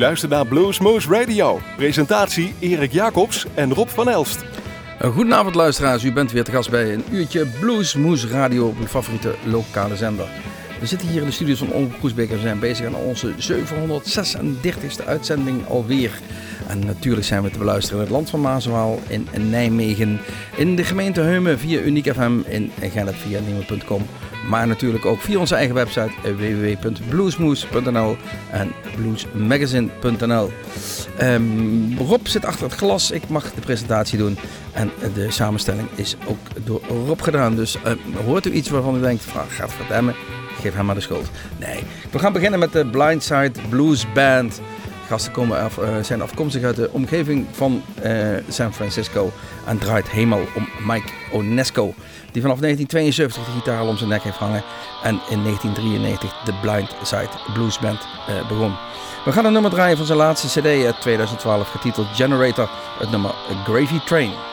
luistert naar Bluesmoose Radio. Presentatie Erik Jacobs en Rob van Elst. Goedenavond luisteraars, u bent weer te gast bij een uurtje Bluesmoose Radio uw favoriete lokale zender. We zitten hier in de studios van Onkel Kroesbeek en we zijn bezig aan onze 736e uitzending alweer. En natuurlijk zijn we te beluisteren in het land van Maaswaal, in Nijmegen, in de gemeente Heumen via Uniek FM, in Gennet via. Maar natuurlijk ook via onze eigen website www.bluesmoes.nl en bluesmagazine.nl. Um, Rob zit achter het glas, ik mag de presentatie doen. En de samenstelling is ook door Rob gedaan. Dus uh, hoort u iets waarvan u denkt, gaat verdammen, geef hem maar de schuld. Nee, we gaan beginnen met de Blindside Blues Band gasten komen af, uh, zijn afkomstig uit de omgeving van uh, San Francisco en draait helemaal om Mike Onesco, die vanaf 1972 de gitaar om zijn nek heeft hangen en in 1993 de Blind Side Blues Band uh, begon. We gaan een nummer draaien van zijn laatste cd uit 2012 getiteld Generator, het nummer Gravy Train.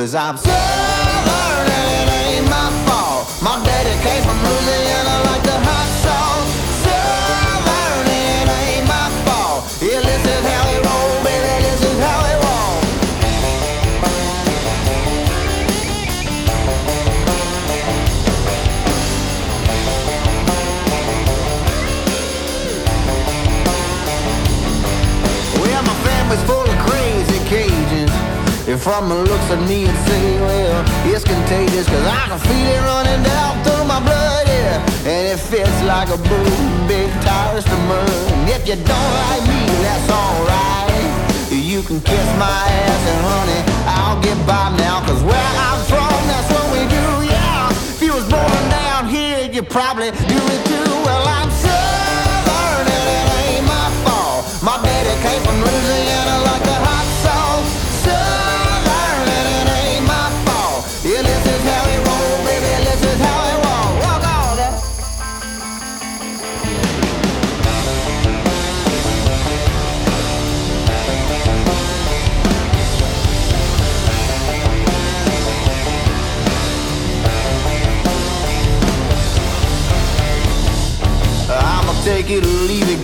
Cause I'm southern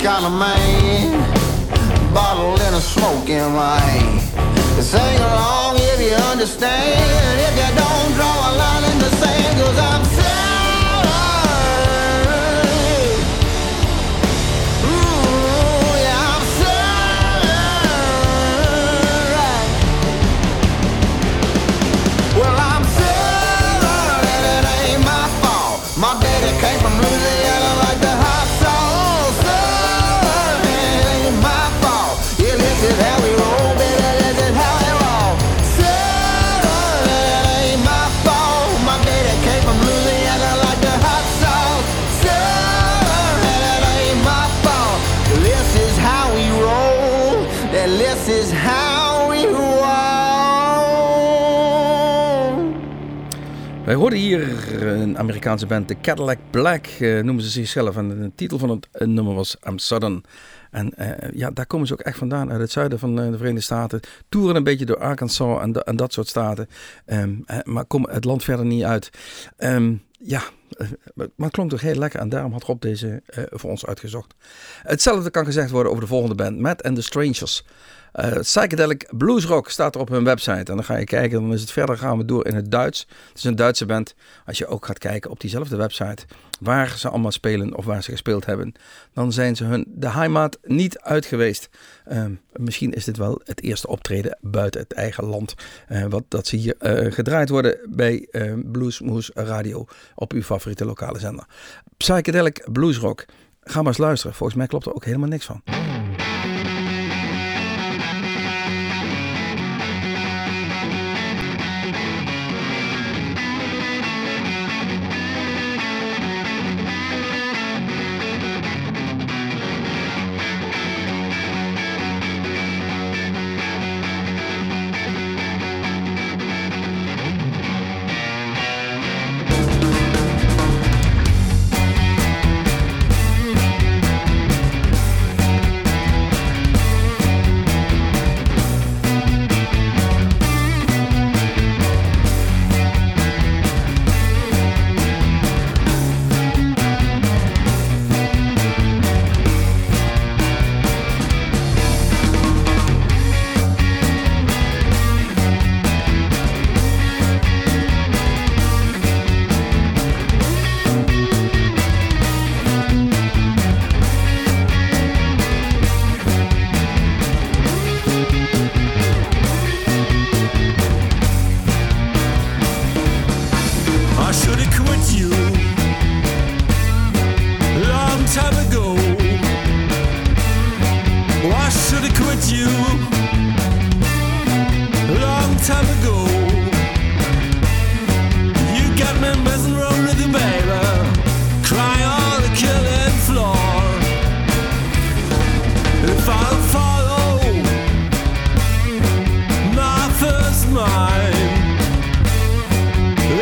kind of man. Bottle and a smoke in my hand. Sing along if you understand. If you don't draw a line in the sand, cause I'm Wij hoorden hier een Amerikaanse band, de Cadillac Black, eh, noemen ze zichzelf. En de titel van het eh, nummer was I'm Southern. En eh, ja, daar komen ze ook echt vandaan, uit het zuiden van de Verenigde Staten. Toeren een beetje door Arkansas en, en dat soort staten. Ehm, eh, maar komen het land verder niet uit. Ehm, ja, maar het klonk toch heel lekker. En daarom had Rob deze voor ons uitgezocht. Hetzelfde kan gezegd worden over de volgende band, Matt and the Strangers. Eh, psychedelic Blues Rock staat er op hun website. En dan ga je kijken, dan is het verder gaan we door in het Duits. Het is een Duitse band. Als je ook gaat kijken op diezelfde website waar ze allemaal spelen of waar ze gespeeld hebben, dan zijn ze hun de heimat niet uit geweest. Ehm, misschien is dit wel het eerste optreden buiten het eigen land. eh, wat dat ze hier eh, gedraaid worden bij Bluesmoose Radio op uw favoriete lokale zender. Psychedelic Blues Rock. Ga maar eens luisteren. Volgens mij klopt er ook helemaal niks van.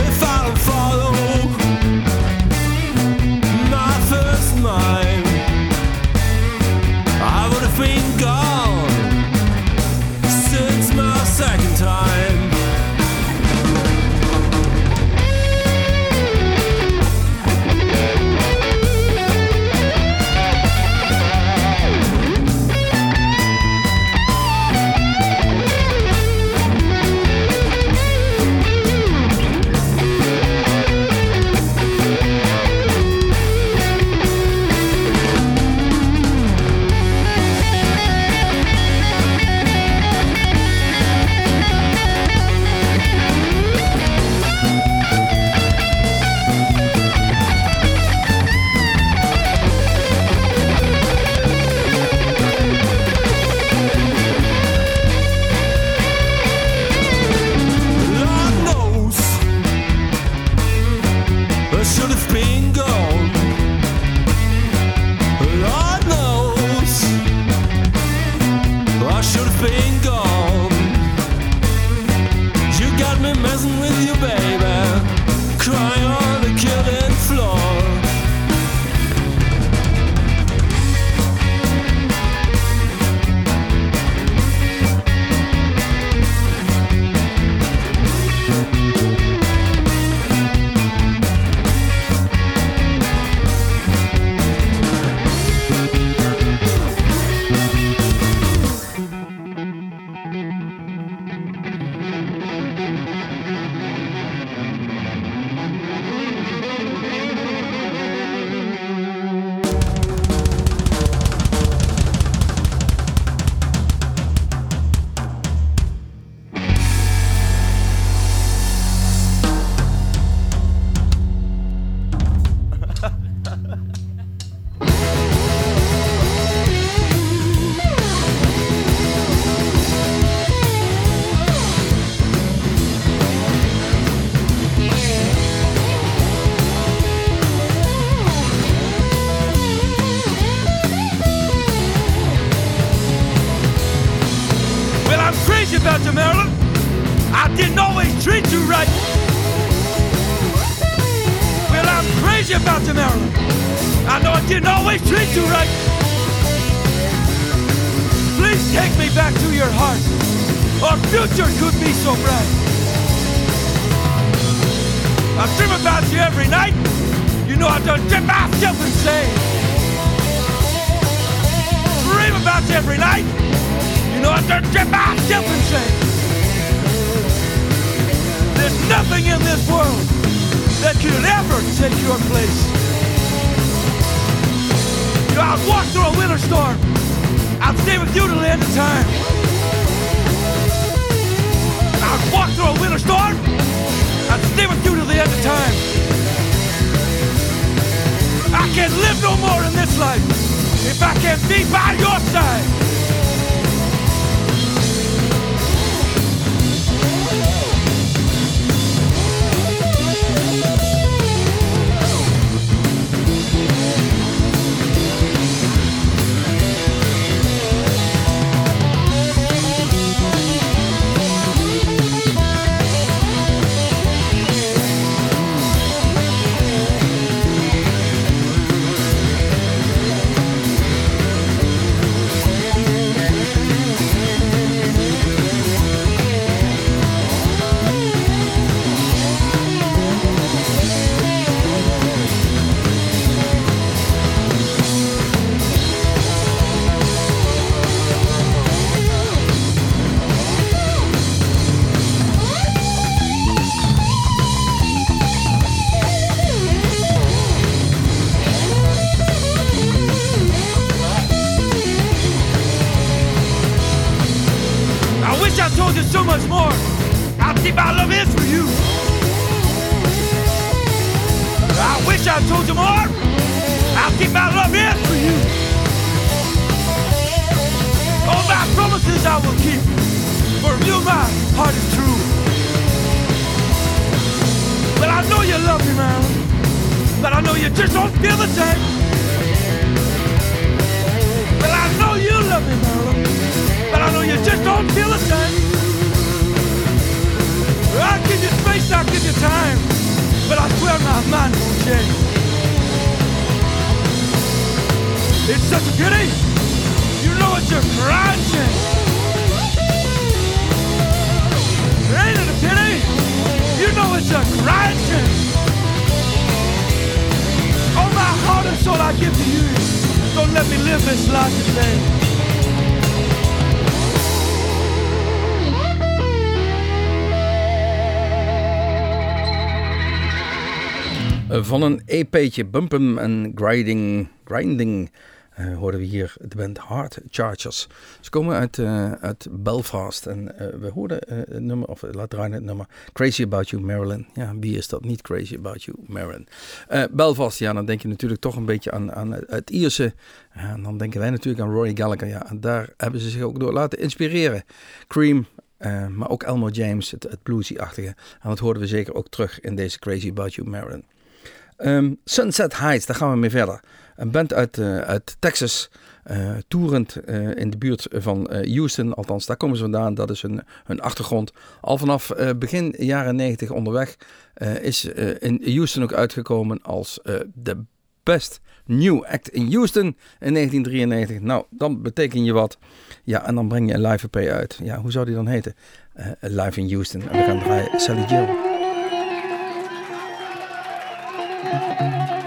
If I don't follow van een EP'tje Bumpum en Grinding, grinding uh, horen we hier Het band Hard Chargers. Ze komen uit, eh, uit Belfast en eh, we hoorden het nummer, of laat draaien het nummer, Crazy About You Marilyn. Ja, wie is dat niet Crazy About You Marilyn? Belfast, ja, dan denk je natuurlijk toch een beetje aan, aan het Ierse. en dan denken wij natuurlijk aan Rory Gallagher. Ja, en daar hebben ze zich ook door laten inspireren. Cream maar ook Elmo James, het, het bluesy-achtige. En dat hoorden we zeker ook terug in deze Crazy About You Marilyn. Ehm, Sunset Heights, daar gaan we mee verder. Een band uit, eh, uit Texas, eh toerend eh, in de buurt van Houston. Althans, daar komen ze vandaan. Dat is hun, hun achtergrond. Al vanaf begin jaren 90 onderweg is in Houston ook uitgekomen als de best new act in Houston in 1993. Nou, dan beteken je wat. Ja, en dan breng je een live EP uit. Ja, hoe zou die dan heten? Live in Houston. En we gaan draaien Sally Jill. Thank you.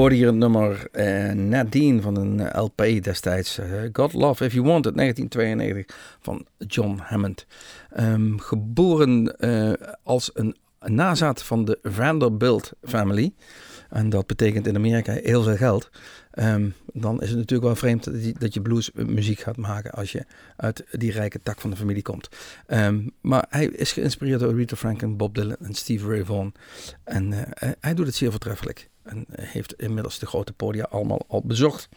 Wij hoorden hier het nummer eh, Nadine van een eh, LP destijds. eh, God Love If You Want It, 1992 van John Hammond. Ehm, geboren als een nazaat van de Vanderbilt family. En dat betekent in Amerika heel veel geld. Ehm, dan is het natuurlijk wel vreemd dat je, bluesmuziek gaat maken als je uit die rijke tak van de familie komt. Ehm, maar hij is geïnspireerd door Rita Franklin, Bob Dylan en Stevie Ray Vaughan. En hij- hij doet het zeer voortreffelijk. En heeft inmiddels de grote podia allemaal al bezocht.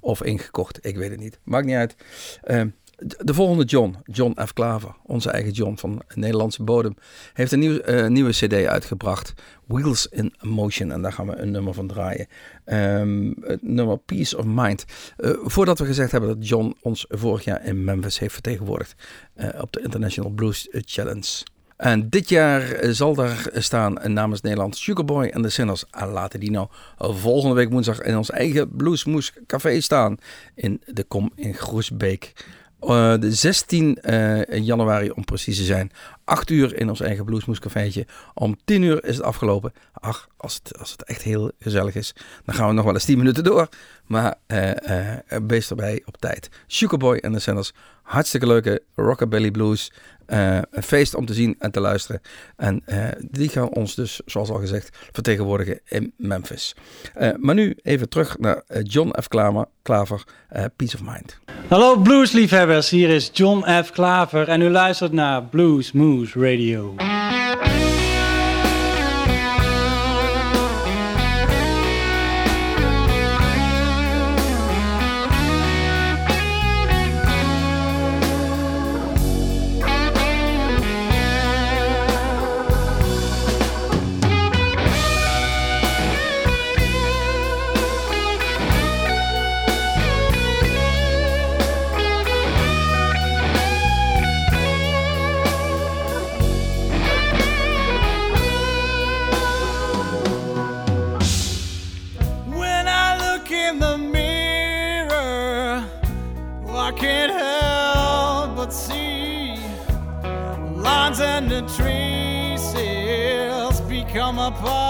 Of ingekocht, ik weet het niet. Maakt niet uit. Ehm, de de volgende John, John F. Klaver, onze eigen John van Nederlandse bodem, heeft een nieuw, eh, nieuwe CD uitgebracht. Wheels in Motion. En daar gaan we een nummer van draaien. Ehm, het nummer Peace of Mind. Eh, voordat we gezegd hebben dat John ons vorig jaar in Memphis heeft vertegenwoordigd eh, op de International Blues Challenge. En dit jaar zal daar staan namens Nederland Sugarboy en de Sinners. Ah, laten die nou volgende week woensdag in ons eigen Bluesmoes Café staan. In de Kom in Groesbeek. Eh, de 16 eh, januari om precies te zijn. 8 uur in ons eigen Bluesmoes Cafeetje. Om 10 uur is het afgelopen. Ach, als het, als het echt heel gezellig is, dan gaan we nog wel eens 10 minuten door. Maar eh, wees erbij op tijd. Sugarboy en de Sinners. Hartstikke leuke rockabilly blues. Eh, een feest om te zien en te luisteren. En die gaan ons dus, zoals al gezegd, vertegenwoordigen in Memphis. Maar nu even terug naar John F. Klaver, Peace of Mind. Hallo bluesliefhebbers, hier is John F. Klaver en u luistert naar Blues Moose Radio. apart.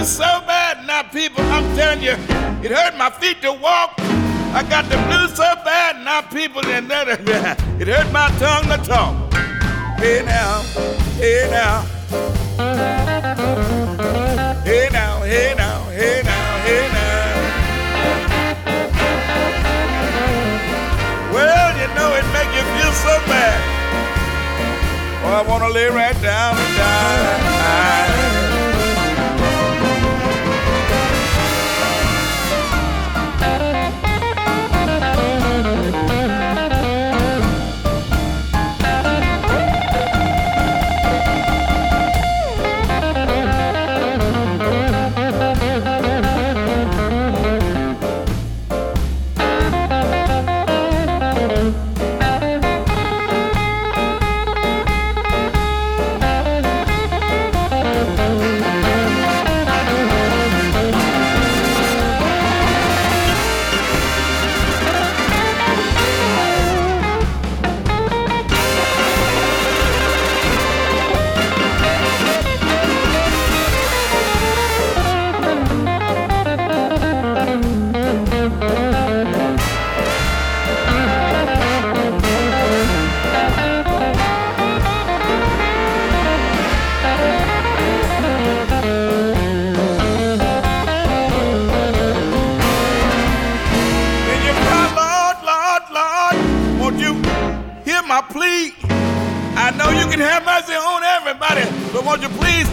hurt so bad now, people. I'm telling you, it hurt my feet to walk. I got the blues so bad now, people, and that, it hurt my tongue to talk. Hey now, hey now. Hey now, hey now, hey now, hey now. Well, you know it make you feel so bad. Oh, I wanna lay right down and die.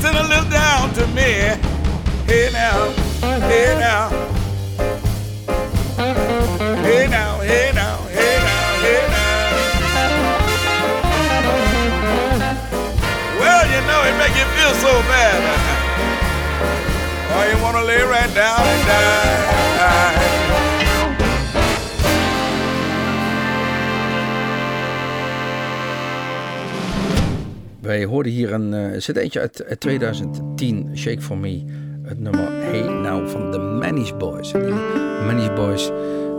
And a little down to me. Hey now, hey now. Hey now, hey now, hey now, hey now. Well, you know, it make you feel so bad. Oh, you wanna lay right down and die. Wij hoorden hier een uh, cd'tje uit, uit 2010, Shake For Me. Het nummer Hey Now van de Manish Boys. Die Manish Boys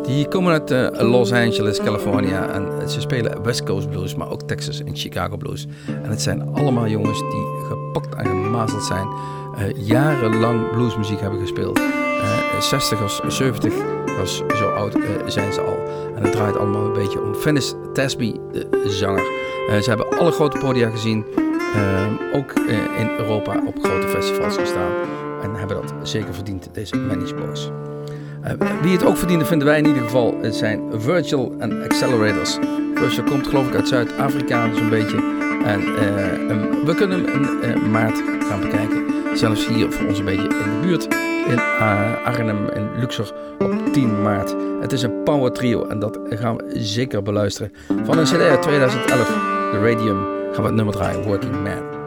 die komen uit uh, Los Angeles, California. En ze spelen West Coast Blues, maar ook Texas en Chicago Blues. En het zijn allemaal jongens die gepakt en gemazeld zijn. Uh, jarenlang bluesmuziek hebben gespeeld. 60ers, 70ers, zo oud zijn ze al. En het draait allemaal een beetje om Finis Tasby, de zanger. Ze hebben alle grote podia gezien. Uh, ook uh, in Europa op grote festivals gestaan. En hebben dat zeker verdiend, deze Manish Boys. wie het ook verdiende, vinden wij in ieder geval, zijn Virtual en Accelerators. Virtual komt geloof ik uit Zuid-Afrika zo'n beetje. En um, we kunnen hem in maart gaan bekijken. Zelfs hier voor ons een beetje in de buurt. In Arnhem en Luxor op 10 maart. Het is een power trio en dat gaan we zeker beluisteren. Van een cd uit 2011, The Radium, gaan we het nummer draaien, Working Man.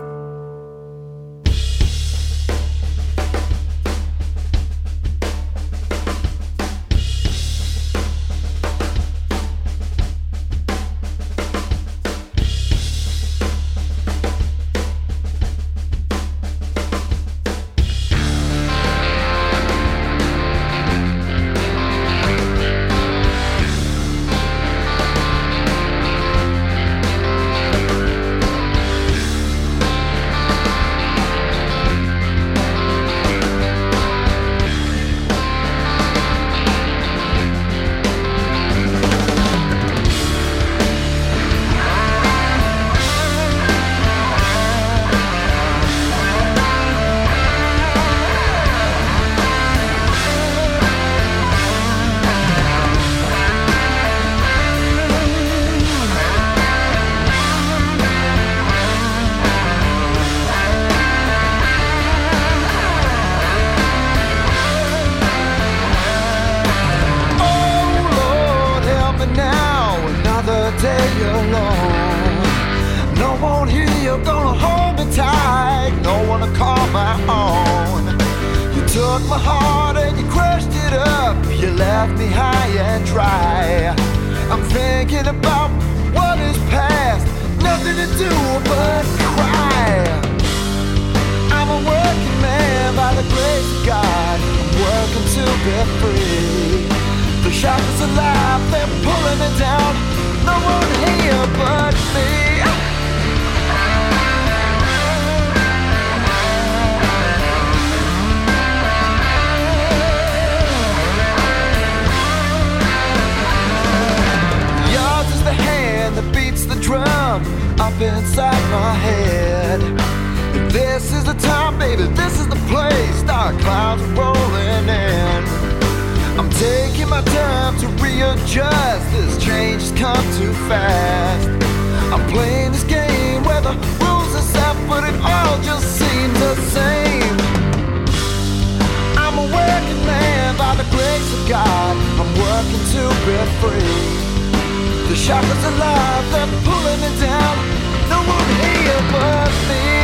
breath free. The shock of alive, they're pulling me down. No one here but me.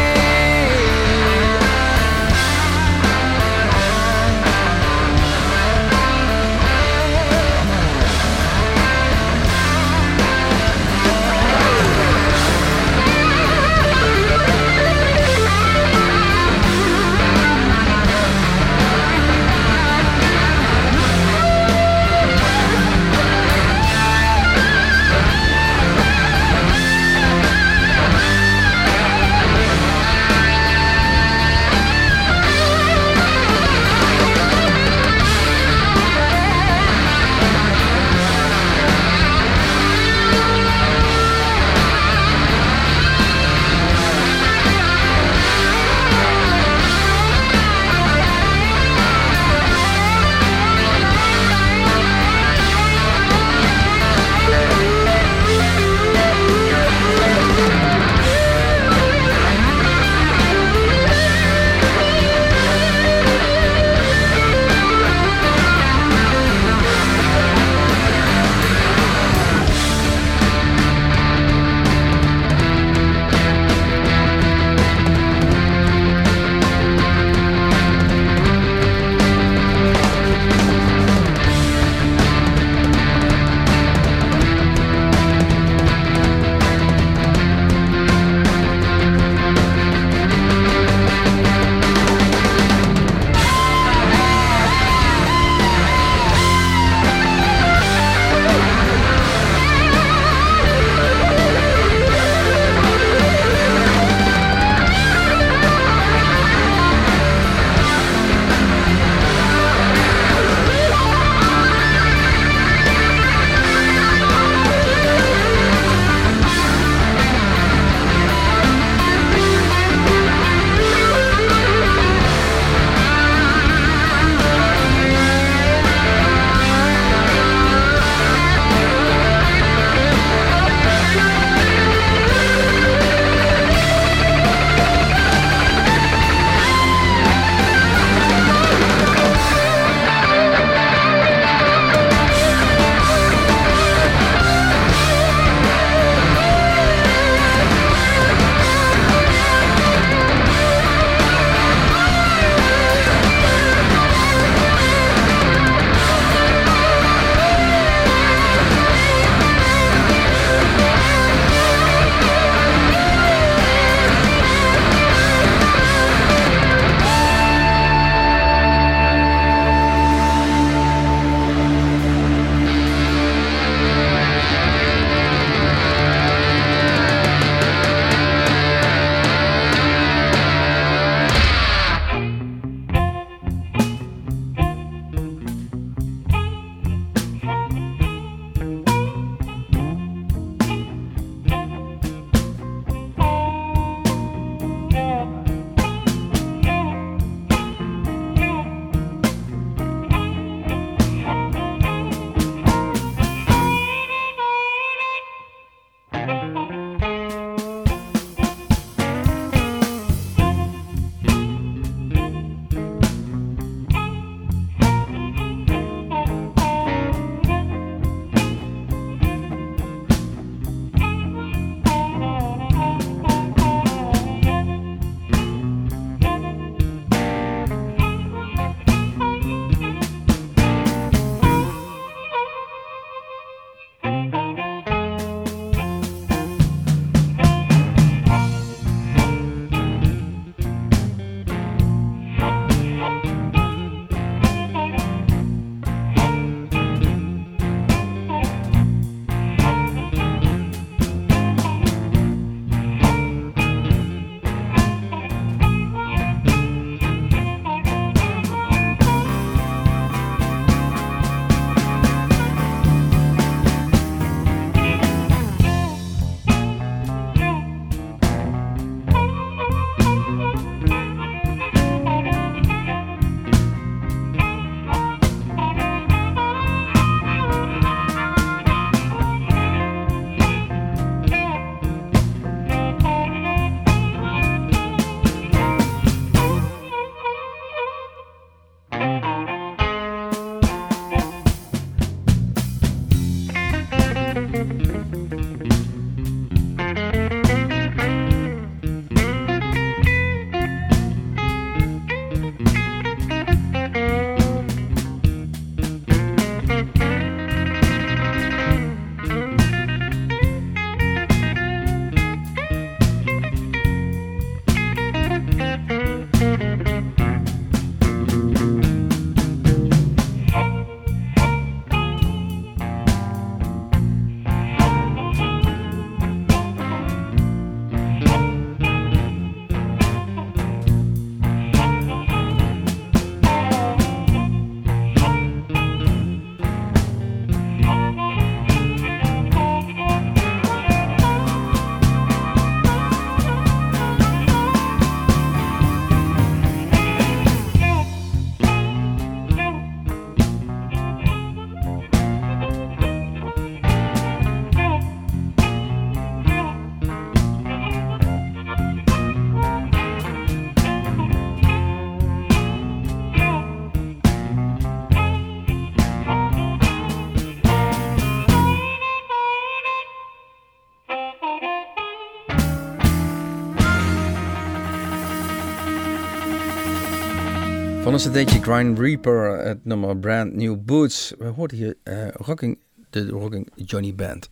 Een cd'tje Grind Reaper, het nummer Brand New Boots. We hoorden hier uh, rocking, de Rocking Johnny Band.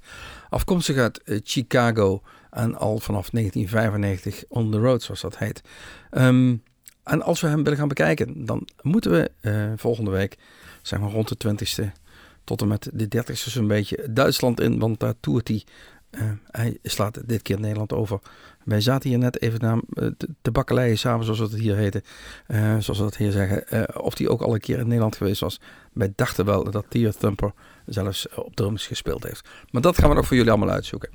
Afkomstig uit uh, Chicago en al vanaf 1995 on the road, zoals dat heet. Um, en als we hem willen gaan bekijken, dan moeten we uh, volgende week, zeg maar rond de 20ste tot en met de 30ste zo'n beetje Duitsland in, want daar toert hij. hij slaat dit keer Nederland over. Wij zaten hier net even naar uh, de bakkeleien samen, zoals we het hier heten. Uh, zoals we dat hier zeggen. Uh, of die ook al een keer in Nederland geweest was. Wij dachten wel dat Theo Thumper zelfs op drums gespeeld heeft. Maar dat gaan we nog voor jullie allemaal uitzoeken.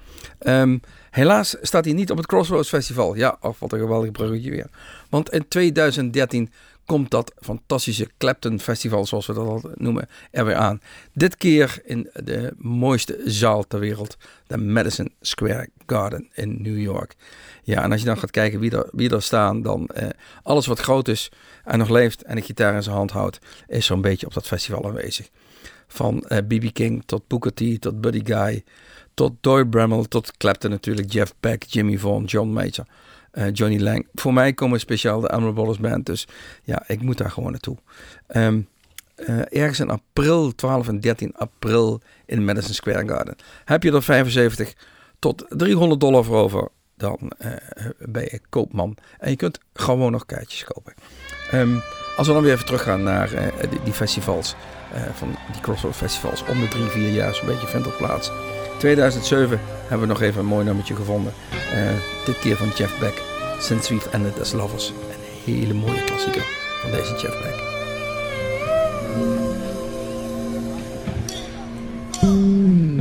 Um, helaas staat hij niet op het Crossroads Festival. Ja, of wat een geweldig bruggetje weer. Want in 2013 komt dat fantastische Clapton Festival, zoals we dat al noemen, er weer aan. Dit keer in de mooiste zaal ter wereld, de Madison Square Garden in New York. Ja, en als je dan gaat kijken wie er, wie er staan, dan eh, alles wat groot is en nog leeft en een gitaar in zijn hand houdt, is zo'n beetje op dat festival aanwezig. Van eh, B.B. King tot Booker T, tot Buddy Guy, tot Doyle Bramall, tot Clapton natuurlijk, Jeff Beck, Jimmy Vaughan, John Major. Uh, Johnny Lang. Voor mij komen speciaal de Admirable Band. Dus ja, ik moet daar gewoon naartoe. Um, uh, ergens in april, 12 en 13 april in Madison Square Garden. Heb je er 75 tot 300 dollar voor over, dan uh, ben je koopman. En je kunt gewoon nog kaartjes kopen. Um, als we dan weer even teruggaan naar die, festivals, van die Crossroads festivals. Om de drie, vier jaar zo'n beetje vindt er plaats. 2007 hebben we nog even een mooi nummertje gevonden. Eh, dit keer van Jeff Beck. Since We've Ended As Lovers. Een hele mooie klassieker van deze Jeff Beck. Hmm.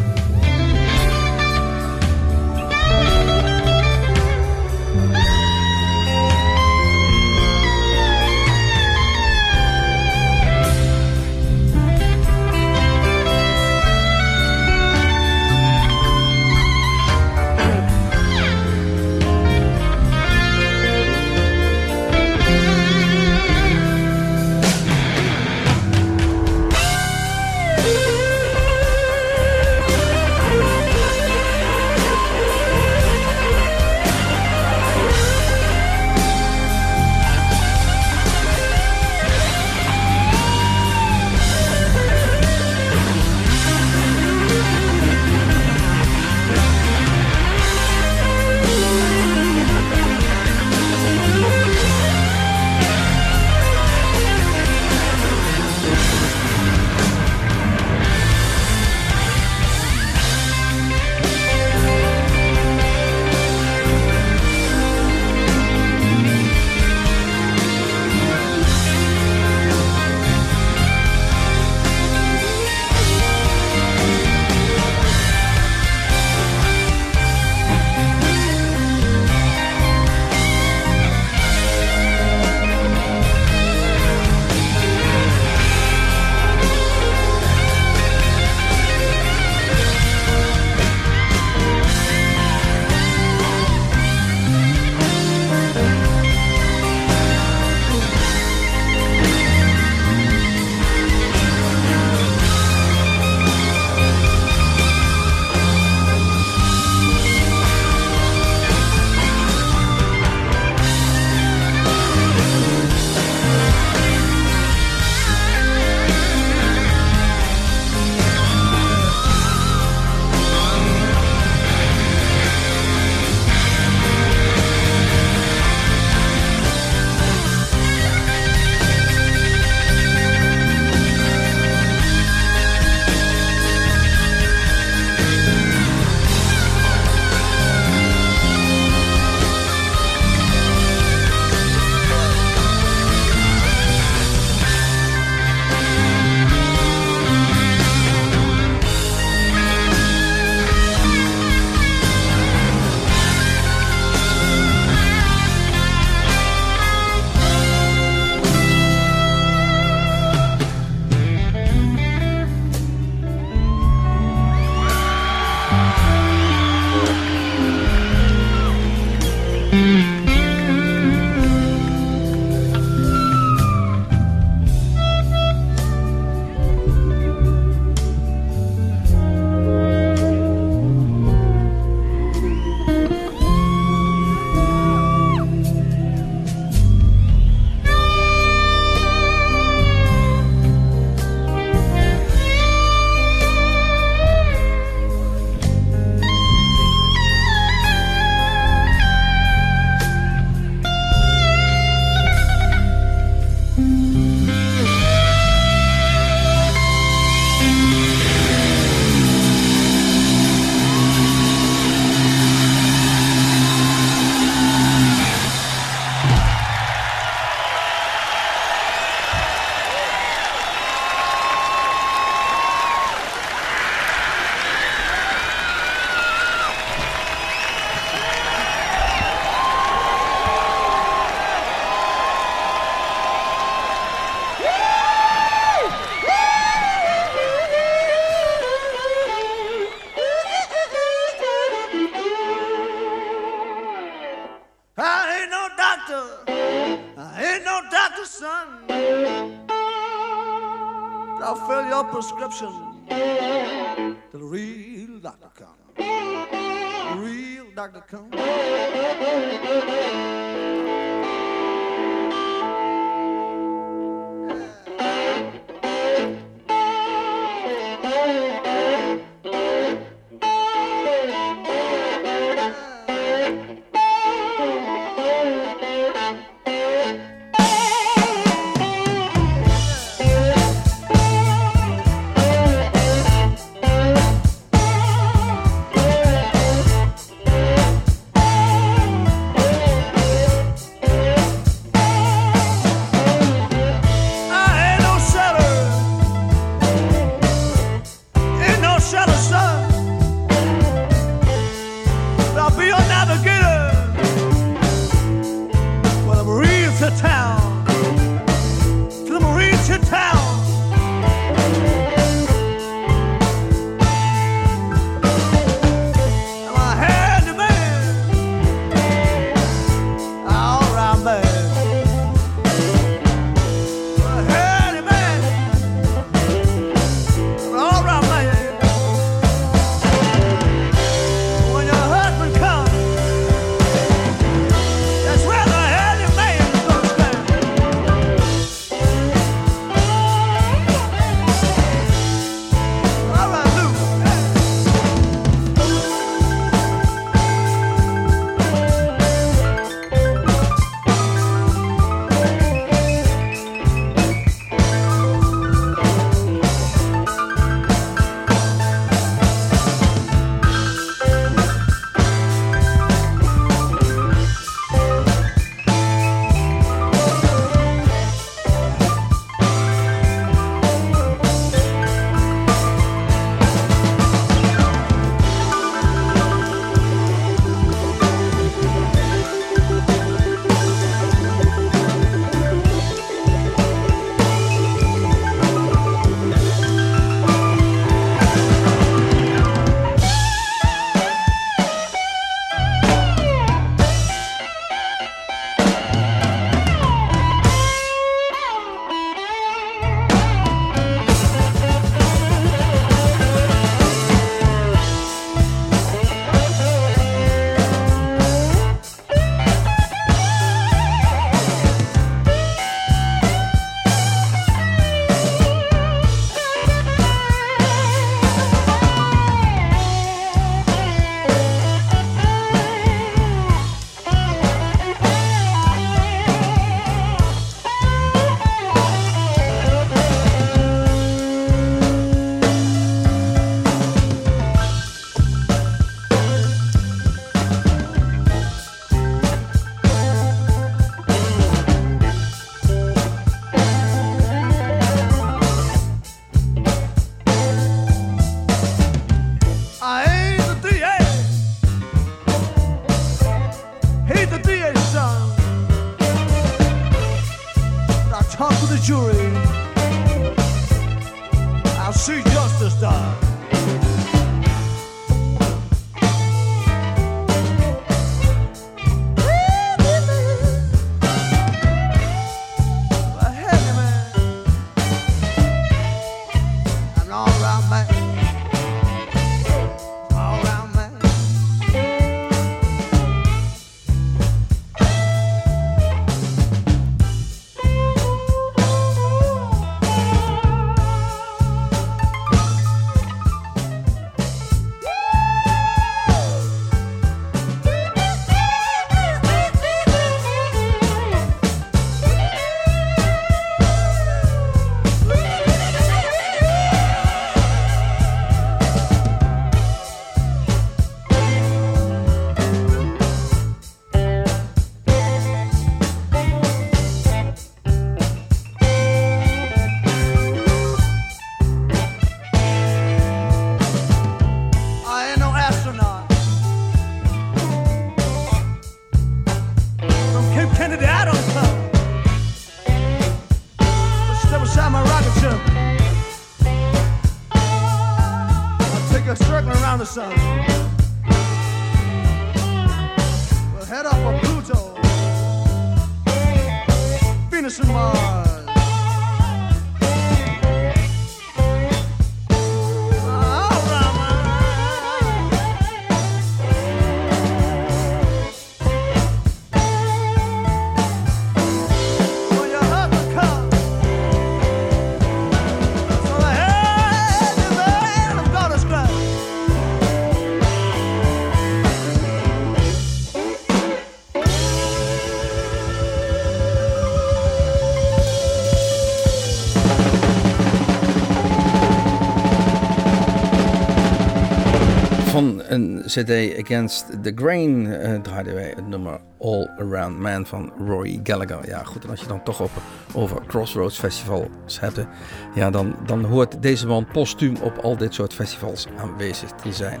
CD Against the Grain uh, draaiden wij het nummer All Around Man van Roy Gallagher. Ja, goed, en als je dan toch over, over Crossroads Festivals hebt, ja, dan, dan hoort deze man postuum op al dit soort festivals aanwezig te zijn.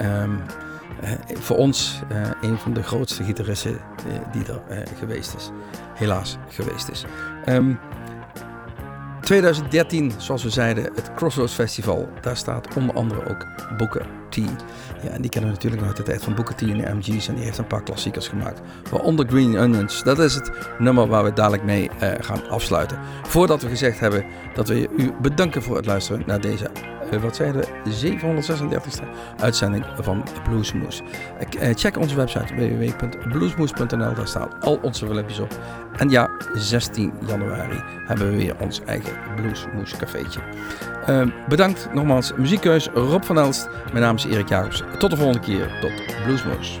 Um, uh, voor ons uh, een van de grootste gitaristen die er geweest is. Helaas geweest is. Um, 2013, zoals we zeiden, het Crossroads Festival. Daar staat onder andere ook Booker T. Ja, en die kennen we natuurlijk nog uit de tijd van Booker T en de MG's. En die heeft een paar klassiekers gemaakt. Waaronder Green Onions. Dat is het nummer waar we dadelijk mee uh, gaan afsluiten. Voordat we gezegd hebben dat we u bedanken voor het luisteren naar deze uh, wat zei de 736e uitzending van Bluesmoes. Uh, check onze website www.bluesmoes.nl. Daar staan al onze filmpjes op. En ja, 16 januari hebben we weer ons eigen Bluesmoes cafeetje. Uh, bedankt nogmaals. Muziekkeus Rob van Elst. Mijn naam is Erik Jacobs. Tot de volgende keer. Tot Bluesmoes.